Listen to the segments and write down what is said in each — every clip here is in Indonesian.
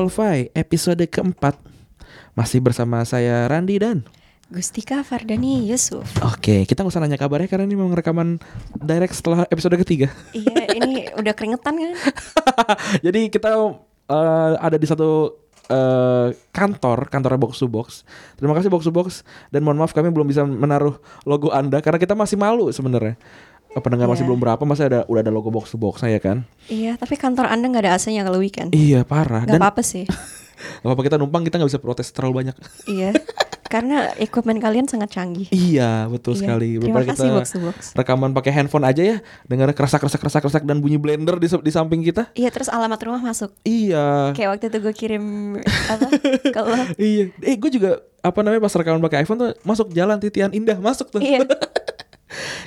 Qualify episode keempat Masih bersama saya Randi dan Gustika Fardani Yusuf. Oke kita nggak usah nanya kabarnya karena ini mau rekaman direct setelah episode ketiga iya, ini udah keringetan kan? Jadi kita eh, ada di satu eh, kantor, kantornya Box to Box. Terima kasih Box to Box dan mohon maaf kami belum bisa menaruh logo Anda karena kita masih malu sebenarnya. Eh, Pendengar masih Iya. belum berapa, masih ada udah ada logo Box to Box saya kan? iya, tapi kantor Anda nggak ada AC-nya kalau weekend. Iya parah. Gak Dan apa-apa sih. nggak apa-apa kita numpang kita nggak bisa protes terlalu banyak. iya. Karena equipment kalian sangat canggih. Iya betul Iya. sekali. Terima kasih kita Box to Box. rekaman pakai handphone aja ya, dengar kerasak kerasak kerasak kerasak dan bunyi blender di, di samping kita. Iya, terus alamat rumah masuk. Iya. Kayak waktu itu gue kirim apa? Kalau Iya. Eh gue juga apa namanya pas rekaman pakai iPhone tuh masuk jalan titian indah masuk tuh. iya,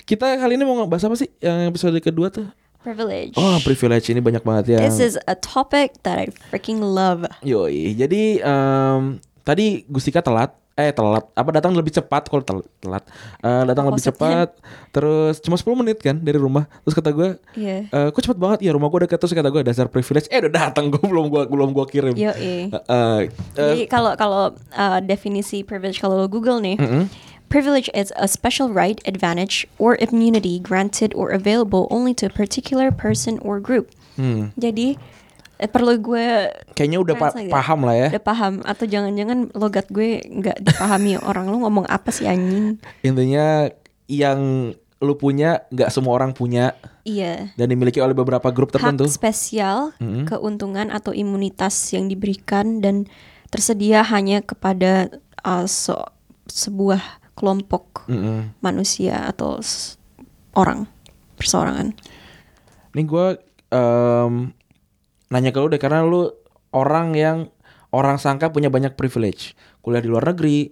Kita kali ini mau ngebahas apa sih yang episode kedua tuh? privilege. Oh privilege ini banyak banget ya. This is a topic that I freaking love. Yoi. Jadi em, tadi Gustika telat. Eh telat. Apa datang lebih cepat kalau tel- telat. Eh, datang lebih cepat. Terus cuma 10 menit kan dari rumah. Terus kata gue, Iya. eh kok cepet banget ya rumah gue dekat terus kata gue dasar privilege. Eh udah datang gue belum gue belum gue kirim. Yo, Eh, iya. eh, Jadi kalau kalau uh, definisi privilege kalau lo Google nih, privilege is a special right, advantage, or immunity granted or available only to a particular person or group. hmm. Jadi eh, perlu gue Kayaknya udah pa- Translate ya? paham lah ya. udah paham atau jangan-jangan logat gue nggak dipahami orang lu ngomong apa sih anjing? Intinya yang lu punya nggak semua orang punya Iya. dan dimiliki oleh beberapa grup Hak tertentu. spesial, Mm-mm. keuntungan atau imunitas yang diberikan dan tersedia hanya kepada uh, se- sebuah kelompok Mm-mm. manusia atau orang perseorangan. Ini gue em, nanya ke lu deh karena lu orang yang orang sangka punya banyak privilege, kuliah di luar negeri,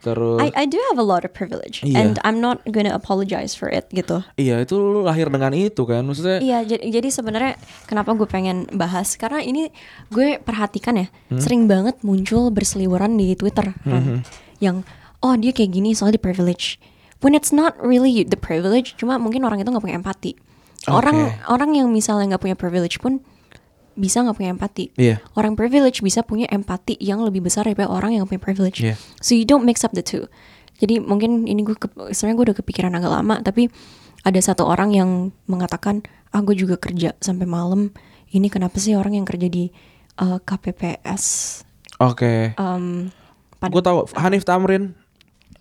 terus I I do have a lot of privilege Iya. and I'm not gonna apologize for it gitu. iya itu lu lahir dengan itu kan, maksudnya Iya, jadi, jadi sebenarnya kenapa gue pengen bahas karena ini gue perhatikan ya, sering banget muncul berseliweran di Twitter kan, yang oh dia kayak gini soalnya di privilege. When it's not really the privilege, cuma mungkin orang itu nggak punya empati. Orang Oke. orang yang misalnya nggak punya privilege pun bisa nggak punya empati. Iya. Orang privilege bisa punya empati yang lebih besar daripada orang yang punya privilege. Iya. So you don't mix up the two. Jadi mungkin ini gue sebenarnya gue udah kepikiran agak lama, tapi ada satu orang yang mengatakan, ah gue juga kerja sampai malam. Ini kenapa sih orang yang kerja di uh, KPPS? oke. Um, Gue tahu Hanif Tamrin,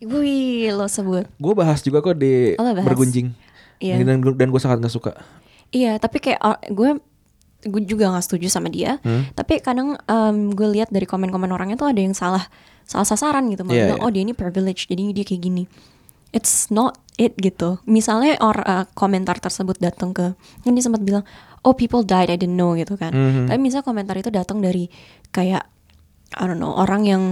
Wih, lo sebut. gue bahas juga kok di Oh, bergunjing. Iya. Dan, dan gue sangat nggak suka. Iya, tapi kayak gue gue juga nggak setuju sama dia. Hmm? Tapi kadang um, gue lihat dari komen-komen orangnya tuh ada yang salah salah sasaran gitu. Malah Iya, bilang, iya. oh dia ini privilege, jadi dia kayak gini. It's not it gitu. Misalnya or uh, komentar tersebut datang ke, kan dia sempat bilang, oh people died, I didn't know gitu kan. Mhm. Tapi misalnya komentar itu datang dari kayak I don't know orang yang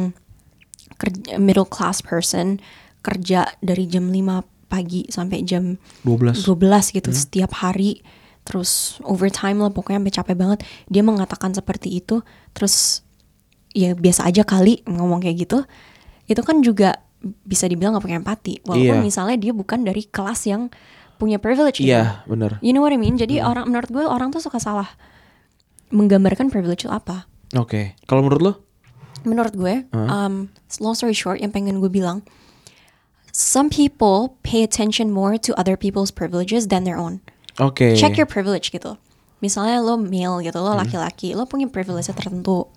kerja, middle class person kerja dari jam 5 pagi sampai jam 12. 12 gitu setiap hari terus overtime lah pokoknya sampai capek banget dia mengatakan seperti itu terus ya biasa aja kali ngomong kayak gitu itu kan juga bisa dibilang gak punya empati walaupun Iya. misalnya dia bukan dari kelas yang punya privilege gitu. Iya, bener. you know what I mean jadi orang menurut gue orang tuh suka salah menggambarkan privilege itu apa Oke. Kalau menurut lo? Menurut gue, um, long story short, yang pengen gue bilang, some people pay attention more to other people's privileges than their own. Oke. Check your privilege gitu. Misalnya lo male gitu, lo laki-laki, lo punya privilege tertentu.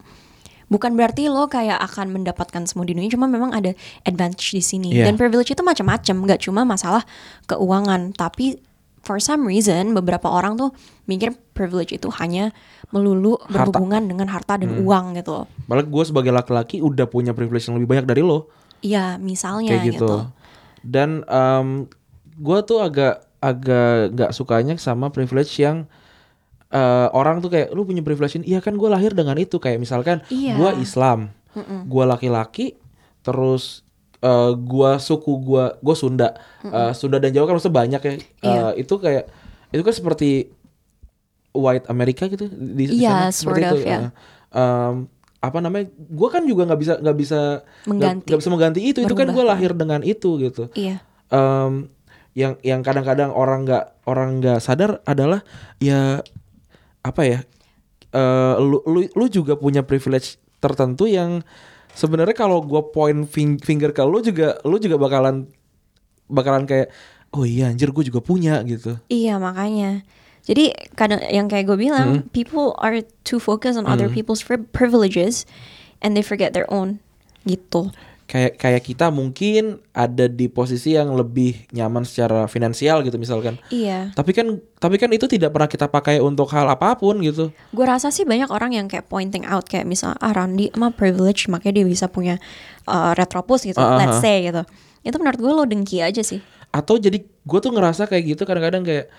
Bukan berarti lo kayak akan mendapatkan semua di dunia, cuma memang ada advantage di sini. Iya. Dan privilege itu macam-macam, nggak cuma masalah keuangan, tapi for some reason beberapa orang tuh mikir privilege itu hanya melulu Harta. berhubungan dengan harta dan uang gitu. Malah gue sebagai laki-laki udah punya privilege yang lebih banyak dari lo. Iya, misalnya kayak gitu. gitu. Dan em gue tuh agak agak nggak sukanya sama privilege yang eh, orang tuh kayak lu punya privilege ini, iya kan gue lahir dengan itu kayak misalkan Iya. gue Islam, gue laki-laki, terus eh, gue suku gue gue Sunda, Eh, Sunda dan Jawa kan maksudnya banyak ya, Eh, Iya. itu kayak itu kan seperti white America gitu di, di Iya, sana seperti sort of, itu. ya. Eh, em, apa namanya? Gue kan juga nggak bisa nggak bisa nggak- bisa mengganti itu. Itu kan gue lahir dengan itu gitu. Iya. Em, yang yang kadang-kadang orang nggak orang nggak sadar adalah ya apa ya eh, lu, lu lu juga punya privilege tertentu yang sebenarnya kalau gua point fing- finger ke lu juga lu juga bakalan bakalan kayak oh iya anjir gue juga punya gitu. Iya makanya. Jadi kadang yang kayak gue bilang, Hmm. people are too focused on other people's pri- privileges and they forget their own gitu. Kayak kayak kita mungkin ada di posisi yang lebih nyaman secara finansial gitu misalkan. Iya. Tapi kan tapi kan itu tidak pernah kita pakai untuk hal apa pun gitu. Gue rasa sih banyak orang yang kayak pointing out kayak misalnya ah Randy emang privilege makanya dia bisa punya uh, retropus gitu, Ah, ah, let's ah. say gitu. Itu menurut gue lo dengki aja sih. Atau jadi gue tuh ngerasa kayak gitu kadang-kadang kayak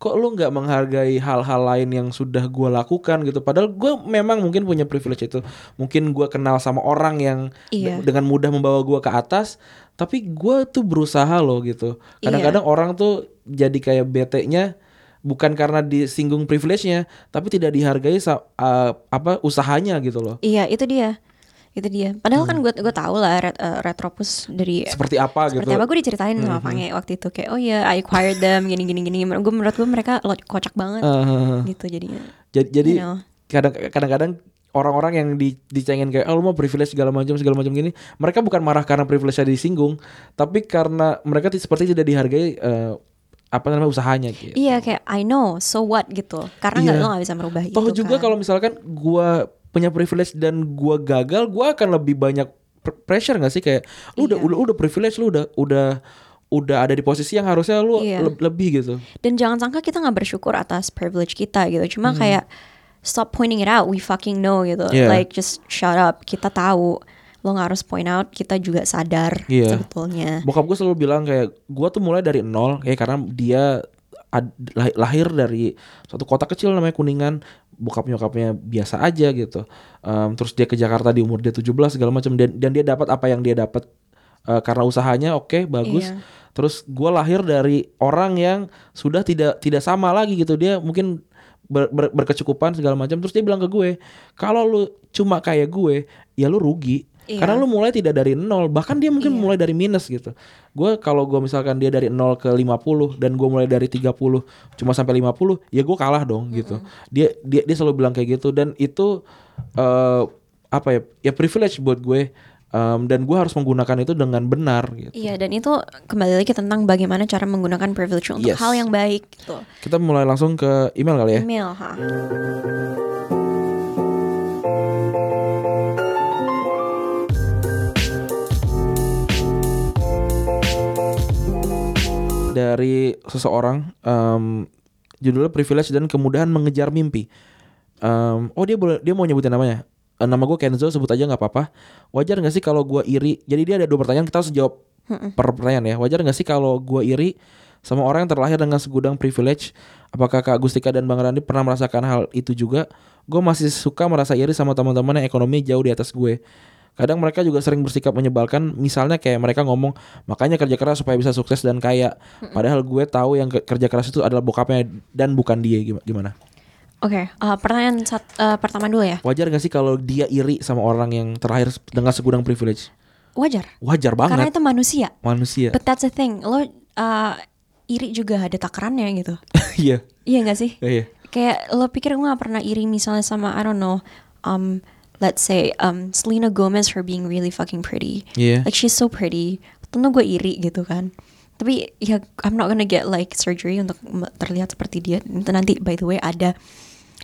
kok lu nggak menghargai hal-hal lain yang sudah gue lakukan gitu? Padahal gue memang mungkin punya privilege itu. Mungkin gue kenal sama orang yang Iya. de- dengan mudah membawa gue ke atas tapi gue tuh berusaha loh gitu. Iya. kadang-kadang orang tuh jadi kayak bete-nya bukan karena disinggung privilege-nya tapi tidak dihargai uh, apa usahanya gitu loh. Iya itu dia, itu dia. Padahal kan Hmm. gue gue tahu lah ret, uh, retropus dari seperti apa seperti gitu apa gue diceritain sama Pange waktu itu kayak oh ya I acquired them gini gini gini. Gue menurut gue mereka lo- kocak banget Uh, gitu jadinya. jadi jadi You know. kadang kadang-kadang orang-orang yang di, dicengin kayak oh lu mau privilege segala macam segala macam gini mereka bukan marah karena privilege-nya disinggung tapi karena mereka ti- seperti tidak dihargai eh, apa namanya usahanya gitu. Iya kayak I know so what gitu. Karena nggak Iya. lo gak bisa merubah itu. Toh juga kan. kalau misalkan gua punya privilege dan gua gagal, gua akan lebih banyak pr- pressure gak sih kayak lu udah Iya. udah udah privilege lu udah udah udah ada di posisi yang harusnya lu Iya. le- lebih gitu. Dan jangan sangka kita nggak bersyukur atas privilege kita gitu. Hmm. Cuma kayak stop pointing it out. We fucking know gitu. Yeah. Like just shut up. Kita tahu. Lo nggak harus point out. Kita juga sadar Iya. sebetulnya. Bokap gue selalu bilang kayak gua tuh mulai dari nol kayak karena dia ad- lahir dari suatu kota kecil namanya Kuningan bokap nyokapnya biasa aja gitu. Em, terus dia ke Jakarta di umur dia 17 segala macam. Dan dan dia dapat apa yang dia dapat eh, karena usahanya oke bagus. Iya. terus gua lahir dari orang yang sudah tidak tidak sama lagi gitu. Dia mungkin ber- ber- berkecukupan segala macam. Terus dia bilang ke gue kalau lu cuma kayak gue ya lu rugi Iya. karena lu mulai tidak dari nol bahkan dia mungkin mulai dari minus gitu gue kalau gue misalkan dia dari 0 ke 50 dan gue mulai dari 30 cuma sampai 50 ya gue kalah dong gitu dia dia dia selalu bilang kayak gitu dan itu eh apa ya ya privilege buat gue Em, dan gue harus menggunakan itu dengan benar gitu Iya dan itu kembali lagi tentang bagaimana cara menggunakan privilege untuk Yes. hal yang baik gitu. kita mulai langsung ke email kali ya Email, ha. Dari seseorang em, judulnya privilege dan kemudahan mengejar mimpi. Em, oh dia boleh dia mau nyebutin namanya. Eh, nama gue Kenzo sebut aja nggak apa-apa. Wajar nggak sih kalau gue iri? Jadi dia ada dua pertanyaan kita harus jawab per pertanyaan ya. Wajar nggak sih kalau gue iri sama orang yang terlahir dengan segudang privilege? Apakah Kak Gustika dan Bang Randi pernah merasakan hal itu juga? Gue masih suka merasa iri sama teman-teman yang ekonomi jauh di atas gue. Kadang mereka juga sering bersikap menyebalkan, misalnya kayak mereka ngomong makanya kerja keras supaya bisa sukses dan kaya. Padahal gue tahu yang ke- kerja keras itu adalah bokapnya dan bukan dia Gim- gimana? Oke, uh, pertanyaan sat- uh, pertama dulu ya. Wajar gak sih kalau dia iri sama orang yang terlahir dengan segudang privilege? Wajar. Wajar Karena banget itu manusia. manusia. But that's the thing. Lo uh, iri juga ada takarannya gitu. Iya, Iya gak sih? iya. Kayak lo pikir gue gak pernah iri misalnya sama I don't know, um, let's say um, Selena Gomez for being really fucking pretty. Iya. Like she's so pretty. Tentu gue iri gitu kan. Tapi ya I'm not gonna get like surgery untuk terlihat seperti dia. Itu nanti by the way ada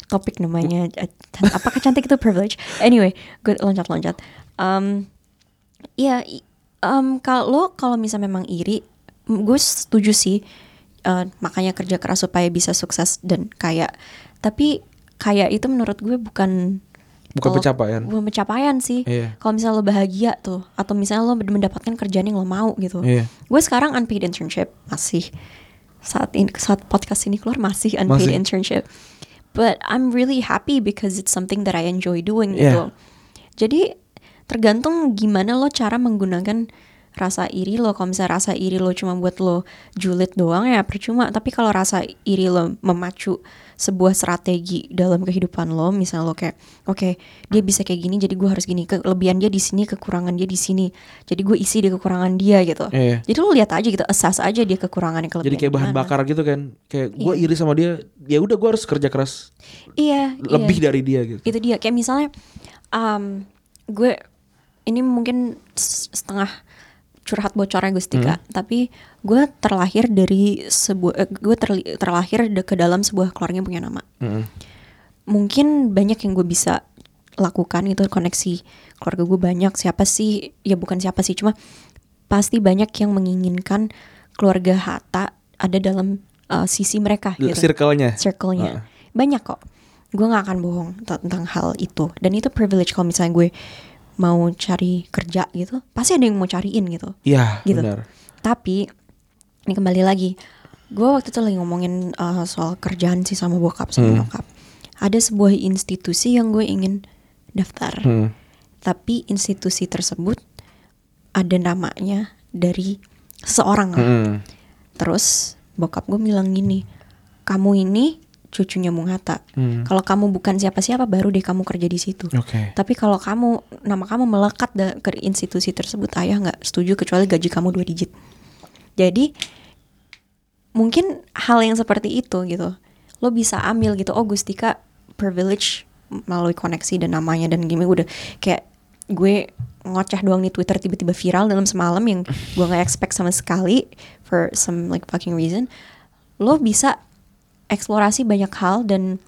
topik namanya can- apakah cantik itu privilege? Anyway, gue loncat-loncat. Um, Iya, i- um, kalau kalau misalnya memang iri, gue setuju sih. uh, makanya kerja keras supaya bisa sukses dan kaya. Tapi kaya itu menurut gue bukan Bukan kalau- pencapaian. Bukan pencapaian sih. Iya. Kalau misalnya lo bahagia tuh, atau misalnya lo mendapatkan kerjaan yang lo mau gitu. Iya. Gue sekarang unpaid internship masih saat ini saat podcast ini keluar masih unpaid Masih. internship. But I'm really happy because it's something that I enjoy doing Yeah. gitu. Jadi tergantung gimana lo cara menggunakan rasa iri lo kalau misalnya rasa iri lo cuma buat lo julid doang ya percuma tapi kalau rasa iri lo memacu sebuah strategi dalam kehidupan lo misalnya lo kayak oke dia bisa kayak gini jadi gue harus gini kelebihan dia di sini kekurangan dia di sini jadi gue isi di kekurangan dia gitu Iya. jadi lo lihat aja gitu assess aja dia kekurangan kelebihan Jadi kayak bahan bakar gitu kan. Kayak gue Iya. iri sama dia, ya udah gue harus kerja keras iya lebih iya. dari dia gitu. itu dia kayak misalnya um, gue ini mungkin setengah curhat bocornya Gustika tapi gue terlahir dari sebuah eh, gue terli- terlahir de- ke dalam sebuah keluarga yang punya nama. Mm-mm. mungkin banyak yang gue bisa lakukan itu koneksi keluarga gue banyak. Siapa sih? Ya bukan siapa sih cuma pasti banyak yang menginginkan keluarga Hatta ada dalam uh, sisi mereka gitu. Circle-nya. circle-nya. Banyak kok. Gue nggak akan bohong tentang hal itu. Dan itu privilege kalau misalnya gue mau cari kerja gitu pasti ada yang mau cariin gitu Iya, gitu benar. tapi ini kembali lagi gue waktu itu lagi ngomongin uh, soal kerjaan sih sama bokap sama Hmm. nyokap ada sebuah institusi yang gue ingin daftar Hmm. tapi institusi tersebut ada namanya dari seseorang lah. Hmm. Terus bokap gue bilang gini, kamu ini cucunya Bung Hatta. Hmm. Kalau kamu bukan siapa-siapa baru deh kamu kerja di situ. Oke. Tapi kalau kamu nama kamu melekat ke institusi tersebut, ayah nggak setuju kecuali gaji kamu dua digit. Jadi mungkin hal yang seperti itu gitu, lo bisa ambil gitu. Oh Gustika privilege melalui koneksi dan namanya dan gini udah kayak gue ngoceh doang di Twitter tiba-tiba viral dalam semalam yang gue nggak expect sama sekali for some like fucking reason. Lo bisa eksplorasi banyak hal dan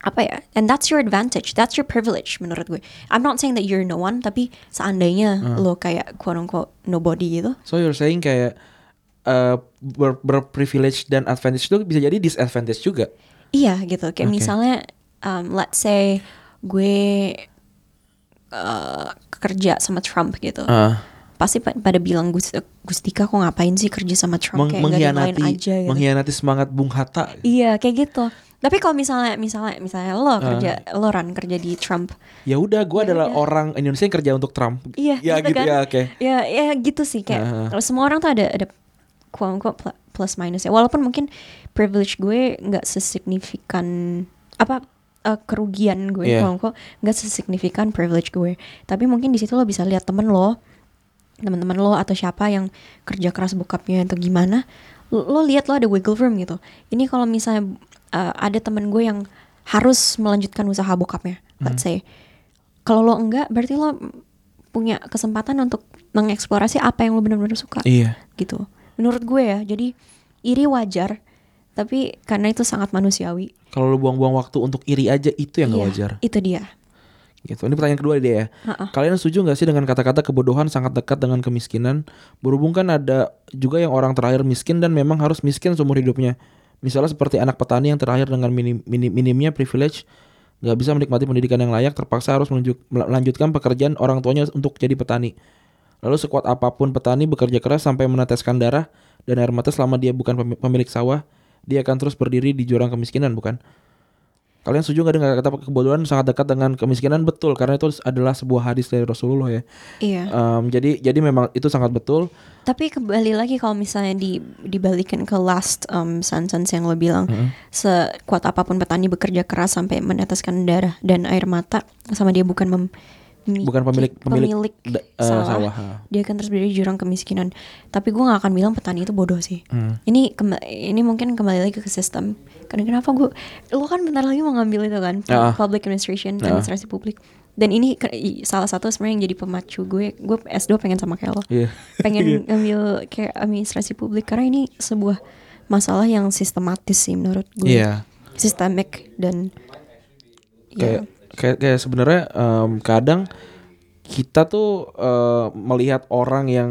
apa ya and that's your advantage that's your privilege menurut gue I'm not saying that you're no one tapi seandainya lo kayak quote unquote nobody gitu So you're saying kayak uh, ber berprivilege dan advantage itu bisa jadi disadvantage juga. iya gitu kayak Oke. misalnya um, let's say gue uh, kerja sama Trump gitu Ah. Pasti pa- pada bilang Gus Gustika kok ngapain sih kerja sama Trump Meng- kayak mengkhianati aja gitu mengkhianati semangat Bung Hatta. iya kayak gitu tapi kalau misalnya misalnya misalnya lo kerja lo ran kerja di Trump Ya udah, gue Ya adalah udah. orang Indonesia yang kerja untuk Trump. Iya, ya gitu gitu kan? ya, oke. Ya, ya gitu sih kayak kalau semua orang tuh ada ada quote unquote pl- plus minus ya. Walaupun mungkin privilege gue nggak sesignifikan apa eh, kerugian gue Iya. quote unquote nggak sesignifikan privilege gue. Tapi mungkin di situ lo bisa lihat temen lo, teman-teman lo atau siapa yang kerja keras bokapnya atau gimana. Lo, lo lihat lo ada wiggle room gitu. Ini kalau misalnya eh, ada temen gue yang harus melanjutkan usaha bokapnya, let's say kalau lo enggak berarti lo punya kesempatan untuk mengeksplorasi apa yang lo benar-benar suka Iya. gitu menurut gue ya jadi iri wajar tapi karena itu sangat manusiawi Kalau lu buang-buang waktu untuk iri aja itu yang gak Iya, wajar. itu dia Gitu. Ini pertanyaan kedua dia ya. Ha-ha. Kalian setuju nggak sih dengan kata-kata kebodohan sangat dekat dengan kemiskinan? Berhubung kan ada juga yang orang terlahir miskin dan memang harus miskin seumur hidupnya. Misalnya seperti anak petani yang terlahir dengan minim, minim- minimnya privilege, nggak bisa menikmati pendidikan yang layak, terpaksa harus menunjuk- melanjutkan pekerjaan orang tuanya untuk jadi petani. Lalu sekuat apa pun petani bekerja keras sampai meneteskan darah dan air mata selama dia bukan pemi- pemilik sawah, dia akan terus berdiri di jurang kemiskinan, bukan? Kalian setuju nggak dengan kata kebodohan sangat dekat dengan kemiskinan? Betul, karena itu adalah sebuah hadis dari Rasulullah ya. iya Em, jadi jadi memang itu sangat betul. tapi kembali lagi kalau misalnya di dibalikin ke last um, sentence yang lo bilang sekuat apa pun petani bekerja keras sampai meneteskan darah dan air mata sama dia bukan mem Bukan pemilik- pemilik da- eh, sawah, dia akan terus berdiri di jurang kemiskinan. Tapi gue gak akan bilang petani itu bodoh sih. Hmm. ini ini mungkin kembali lagi ke sistem. Karena kenapa gue lo kan bentar lagi mau ngambil itu kan Ah. public administration Ah. administrasi publik. Dan ini salah satu sebenarnya yang jadi pemacu gue. Gue S2 pengen sama kayak lo. Iya. pengen ngambil kayak administrasi publik. Karena ini sebuah masalah yang sistematis sih menurut gue. Iya. sistemik dan Kayak ya kayak, kayak sebenarnya em, kadang kita tuh eh, melihat orang yang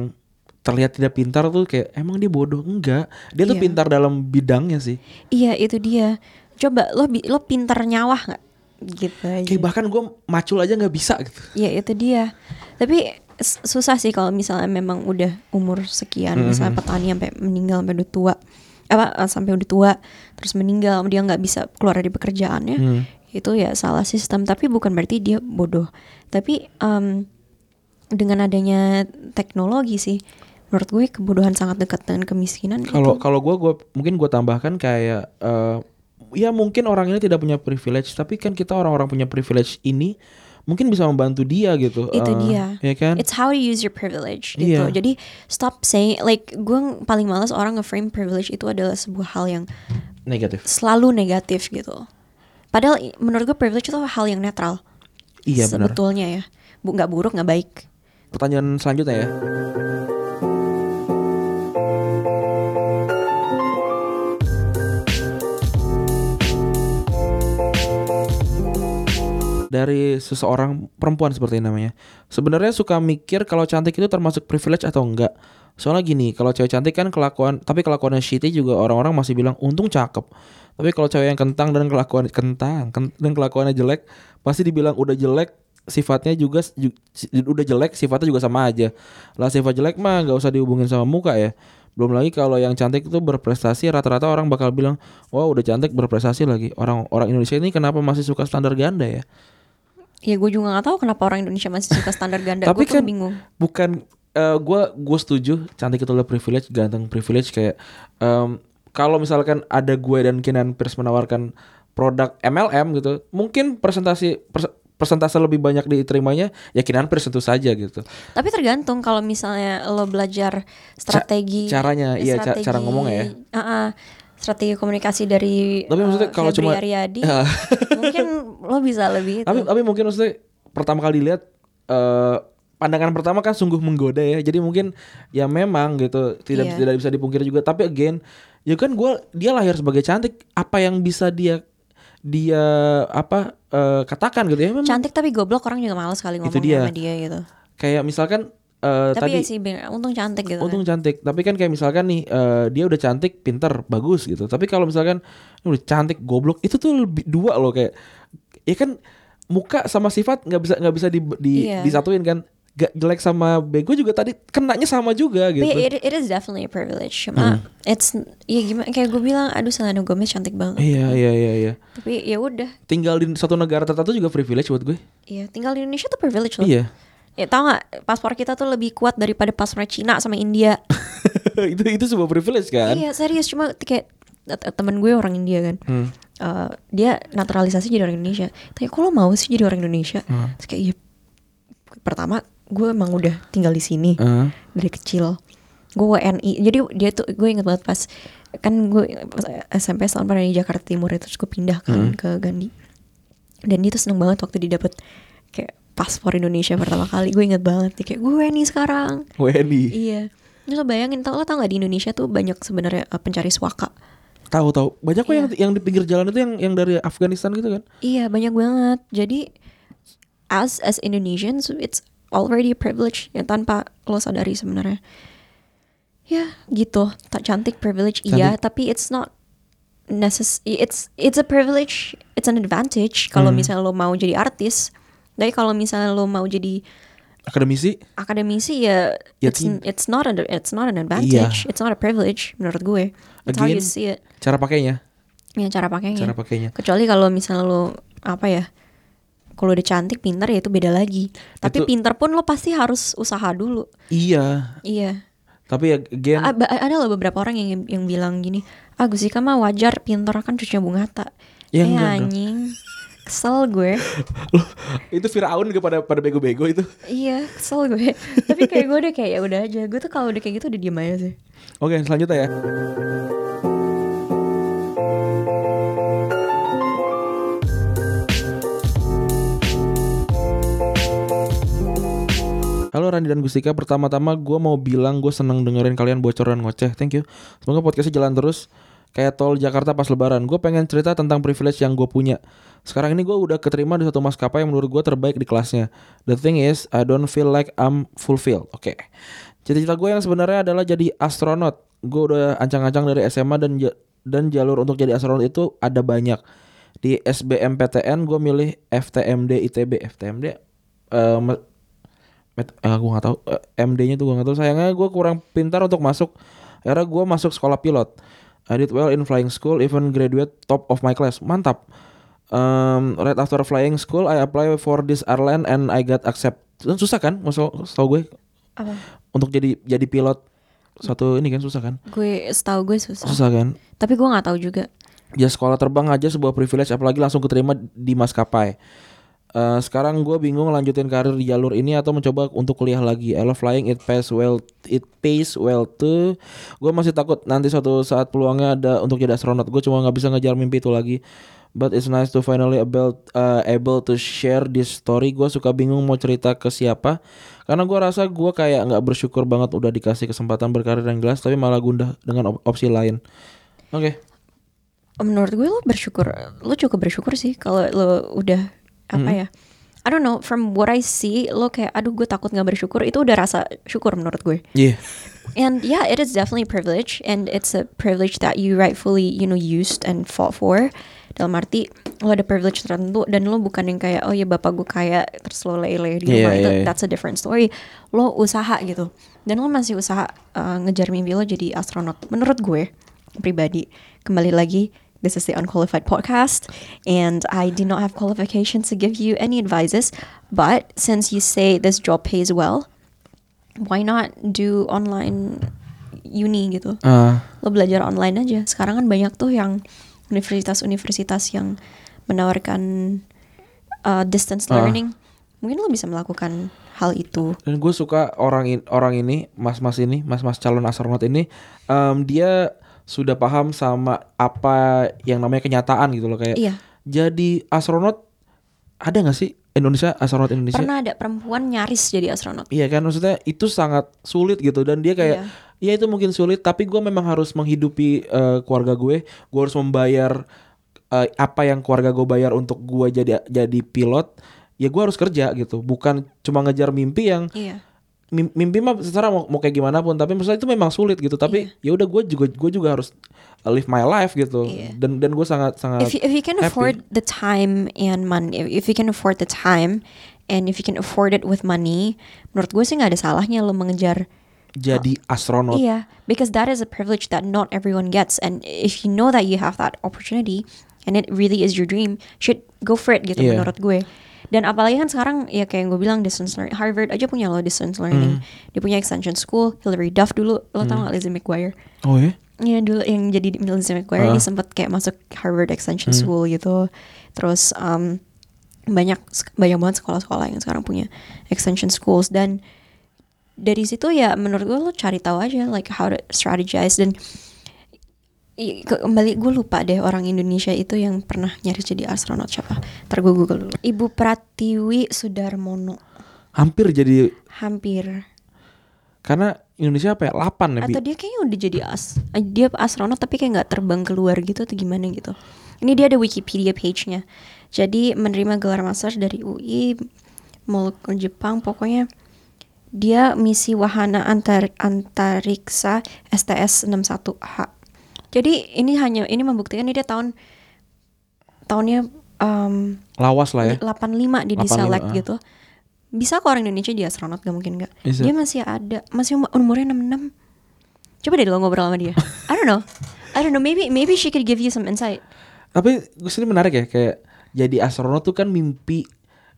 terlihat tidak pintar tuh kayak emang dia bodoh? Enggak. Dia tuh Iya. pintar dalam bidangnya sih. Iya itu dia. Coba lo lo pintar nyawah nggak? Gitu aja. Kayak bahkan gue macul aja nggak bisa gitu. Ya itu dia. Tapi susah sih kalau misalnya memang udah umur sekian, misalnya petani sampai meninggal sampai udah tua, apa eh, sampai udah tua terus meninggal dia nggak bisa keluar dari pekerjaannya, Hmm. itu ya salah sistem. Tapi bukan berarti dia bodoh. Tapi em, dengan adanya teknologi sih menurut gue kebodohan sangat dekat dengan kemiskinan Kalau itu. kalau gue gua mungkin gue tambahkan kayak eh, ya mungkin orang ini tidak punya privilege tapi kan kita orang-orang punya privilege ini mungkin bisa membantu dia gitu. itu Eh, dia Ya kan? it's how you use your privilege gitu Iya. jadi stop saying like gue paling malas orang nge-frame privilege itu adalah sebuah hal yang Negatif. selalu negatif gitu padahal menurut gue privilege itu hal yang netral Iya benar. sebetulnya ya bu nggak buruk nggak baik Pertanyaan selanjutnya ya. Dari seseorang perempuan seperti namanya. Sebenarnya suka mikir kalau cantik itu termasuk privilege atau enggak. Soalnya gini, kalau cewek cantik kan kelakuan, tapi kelakuannya shitty juga orang-orang masih bilang untung cakep. Tapi kalau cewek yang kentang dan kelakuan kentang ken- dan kelakuannya jelek, pasti dibilang udah jelek sifatnya juga udah jelek sifatnya juga sama aja lah sifat jelek mah nggak usah dihubungin sama muka ya belum lagi kalau yang cantik itu berprestasi rata-rata orang bakal bilang wah udah cantik berprestasi lagi orang orang Indonesia ini kenapa masih suka standar ganda ya ya gue juga nggak tahu kenapa orang Indonesia masih suka standar ganda. Tapi pun kan bingung. bukan gue gue setuju cantik itu adalah privilege ganteng privilege. Kayak em, kalau misalkan ada gue dan Kinan Pierce menawarkan produk MLM gitu mungkin presentasi pers- persentase lebih banyak diterimanya ya Kinan Pierce tentu saja gitu. Tapi tergantung kalau misalnya lo belajar strategi caranya, iya, ca- cara ngomongnya ya. Ah, ah, strategi komunikasi dari Tapi maksudnya eh, kalau Febri cuma- Aryadi, Ya. mungkin lo bisa lebih itu. tapi tapi mungkin maksudnya pertama kali dilihat eh pandangan pertama kan sungguh menggoda ya jadi mungkin ya memang gitu tidak Iya. tidak bisa dipungkiri juga tapi again ya kan gua dia lahir sebagai cantik apa yang bisa dia dia apa eh, katakan gitu ya memang Cantik tapi goblok orang juga males kali ngomong dia. sama dia gitu. kayak misalkan eh, Tapi tadi ya sih untung cantik gitu. untung kan. cantik tapi kan kayak misalkan nih eh, dia udah cantik pinter bagus gitu tapi kalau misalkan udah cantik goblok itu tuh lebih dua loh kayak ya kan muka sama sifat nggak bisa nggak bisa di, di- Iya. disatuin kan gak jelek sama bego juga tadi kenanya sama juga gitu But it, it is definitely a privilege. Cuma it's ya gimana kayak gue bilang aduh Selena Gomez cantik banget. iya iya iya iya Tapi ya udah. tinggal di satu negara tertentu juga privilege buat gue Iya, tinggal di Indonesia tuh privilege loh. iya Ya tau gak paspor kita tuh lebih kuat daripada paspor Cina sama India. itu itu sebuah privilege kan Iya serius cuma kayak temen gue orang India kan. Hmm. Eh, dia naturalisasi jadi orang Indonesia. Tanya kok lo mau sih jadi orang Indonesia? Hmm. Terus kayak iya. Pertama gue emang udah tinggal di sini Eh, dari kecil. Gue WNI. Jadi dia tuh gue inget banget pas kan gue SMP tahun pada di Jakarta Timur itu terus gue pindah kan ke Gandhi. Dan dia tuh seneng banget waktu dia dapet kayak paspor Indonesia pertama kali. Gue inget banget dia kayak gue WNI sekarang. WNI Iya. Terus lo bayangin tau lo tau gak di Indonesia tuh banyak sebenarnya eh, pencari suaka. tahu tahu banyak kok yang Iya. yang di pinggir jalan itu yang yang dari Afghanistan gitu kan Iya banyak banget. Jadi as as Indonesians it's already a privilege yang tanpa lo sadari sebenarnya. Ya gitu. Tak cantik privilege iya, tapi it's not necess it's it's a privilege, it's an advantage kalau misalnya lo mau jadi artis. Tapi kalau misalnya lo mau jadi akademisi akademisi ya, Ya, it's it's not an it's not an advantage, it's not a privilege menurut gue. That's how you Again, see it. cara pakainya Ya cara pakainya. cara pakainya Kecuali kalau misalnya lo apa ya? Kalau udah cantik, pintar ya itu beda lagi. Tapi Itu- pintar pun lo pasti harus usaha dulu. iya Iya. tapi ya again ada loh beberapa orang yang yang bilang gini, ah Gusika mah wajar pintar kan cucunya Bung Hatta. Ya, eh enggak anjing. Kesel gue. Loh, itu Firaun juga pada pada bego-bego itu. iya, kesel gue. Tapi kayak gue udah kayak ya udah aja. Gue tuh kalau udah kayak gitu udah diem aja sih. Oke, selanjutnya ya. Halo Randi dan Gustika, pertama-tama gue mau bilang gue seneng dengerin kalian bocor dan ngoceh, thank you. Semoga podcastnya jalan terus kayak tol Jakarta pas lebaran. Gue pengen cerita tentang privilege yang gue punya. Sekarang ini gue udah keterima di satu maskapai yang menurut gue terbaik di kelasnya. The thing is, I don't feel like I'm fulfilled. Oke. Cita-cita gue yang sebenarnya adalah jadi astronot. Gue udah ancang-ancang dari SMA dan dan jalur untuk jadi astronot itu ada banyak. Di SBMPTN gue milih FTMD ITB. FTMD eh, me- met, eh, gue nggak tahu Eh, MD-nya tuh gue nggak tahu. Sayangnya gue kurang pintar untuk masuk. Akhirnya gue masuk sekolah pilot. I did well in flying school, even graduate top of my class. Mantap. Um, right after flying school, I apply for this airline and I got accept susah kan masuk tau gue Apa? untuk jadi jadi pilot satu ini kan susah kan Gue setahu gue susah. susah kan Tapi gue nggak tahu juga. ya sekolah terbang aja sebuah privilege apalagi langsung keterima di maskapai Eh, sekarang gue bingung lanjutin karir di jalur ini atau mencoba untuk kuliah lagi. I love flying, it pays well, it pays well too. Gue masih takut nanti suatu saat peluangnya ada untuk jadi astronot. Gue cuma nggak bisa ngejar mimpi itu lagi. But it's nice to finally able uh, able to share this story. Gue suka bingung mau cerita ke siapa. Karena gue rasa gue kayak nggak bersyukur banget udah dikasih kesempatan berkarir yang jelas, tapi malah gundah dengan op- opsi lain. Oke. Menurut gue lo bersyukur, lo cukup bersyukur sih kalau lo udah apa ya? I don't know. From what I see, lo kayak, aduh gue takut nggak bersyukur. Itu udah rasa syukur menurut gue. Iya. And yeah, it is definitely a privilege, and it's a privilege that you rightfully, you know, used and fought for. Dalam arti lo ada privilege tertentu dan lo bukan yang kayak oh ya bapak gue kaya terus lo lele di rumah itu iya, iya. that's a different story. Lo usaha gitu dan lo masih usaha uh, ngejar mimpi lo jadi astronot. Menurut gue pribadi kembali lagi this is the unqualified podcast and I do not have qualifications to give you any advices. But since you say this job pays well, why not do online uni gitu Ah, lo belajar online aja sekarang kan banyak tuh yang universitas-universitas yang menawarkan uh, distance Ah. learning mungkin lo bisa melakukan hal itu dan gue suka orang in- orang ini mas-mas ini mas-mas calon astronot ini em, dia sudah paham sama apa yang namanya kenyataan gitu loh kayak iya. jadi astronot ada nggak sih Indonesia astronot Indonesia? Pernah ada perempuan nyaris jadi astronot. Iya kan maksudnya itu sangat sulit gitu dan dia kayak Iya. ya itu mungkin sulit tapi gue memang harus menghidupi eh, keluarga gue. Gue harus membayar eh, apa yang keluarga gue bayar untuk gue jadi jadi pilot. Ya gue harus kerja gitu bukan cuma ngejar mimpi yang iya mimpi mah secara mau, mau kayak gimana pun tapi maksudnya itu memang sulit gitu tapi ya udah gue juga gue juga harus live my life gitu Iya. dan dan gue sangat sangat if you, if you can happy. afford the time and money if, you can afford the time and if you can afford it with money menurut gue sih nggak ada salahnya lo mengejar jadi astronot Iya, because that is a privilege that not everyone gets, and if you know that you have that opportunity and it really is your dream, should go for it gitu Iya. menurut gue. Dan apalagi kan sekarang ya kayak yang gue bilang distance learning, Harvard aja punya loh distance Hmm. learning, dia punya extension school, Hilary Duff dulu, lo tau gak Lizzie McGuire? oh ya Iya dulu yang jadi di Lizzie McGuire Ah. dia sempat kayak masuk Harvard Extension Hmm. School gitu. Terus um, banyak banyak banget sekolah-sekolah yang sekarang punya extension schools dan dari situ ya menurut gue lo cari tahu aja like how to strategize dan kembali gue lupa deh orang Indonesia itu yang pernah nyaris jadi astronot siapa. Ntar gue google dulu. Ibu Pratiwi Sudarmono. hampir jadi Hampir. karena Indonesia apa ya 8 ya Bi? Atau dia kayaknya udah jadi as eh, dia astronot tapi kayak nggak terbang keluar gitu atau gimana gitu. Ini dia ada Wikipedia page-nya. Jadi menerima gelar master dari UI ke Jepang pokoknya dia misi wahana antar antariksa STS 61H. Jadi ini hanya ini membuktikan ini dia tahun tahunnya um, lawas lah ya 85 dia 85, diselect ah. gitu. Bisa kok orang Indonesia jadi astronot gak mungkin gak? Dia masih ada, masih um- umurnya 66. Coba deh lo ngobrol sama dia. I don't know. I don't know, maybe maybe she could give you some insight. tapi gue sini menarik ya kayak jadi astronot tuh kan mimpi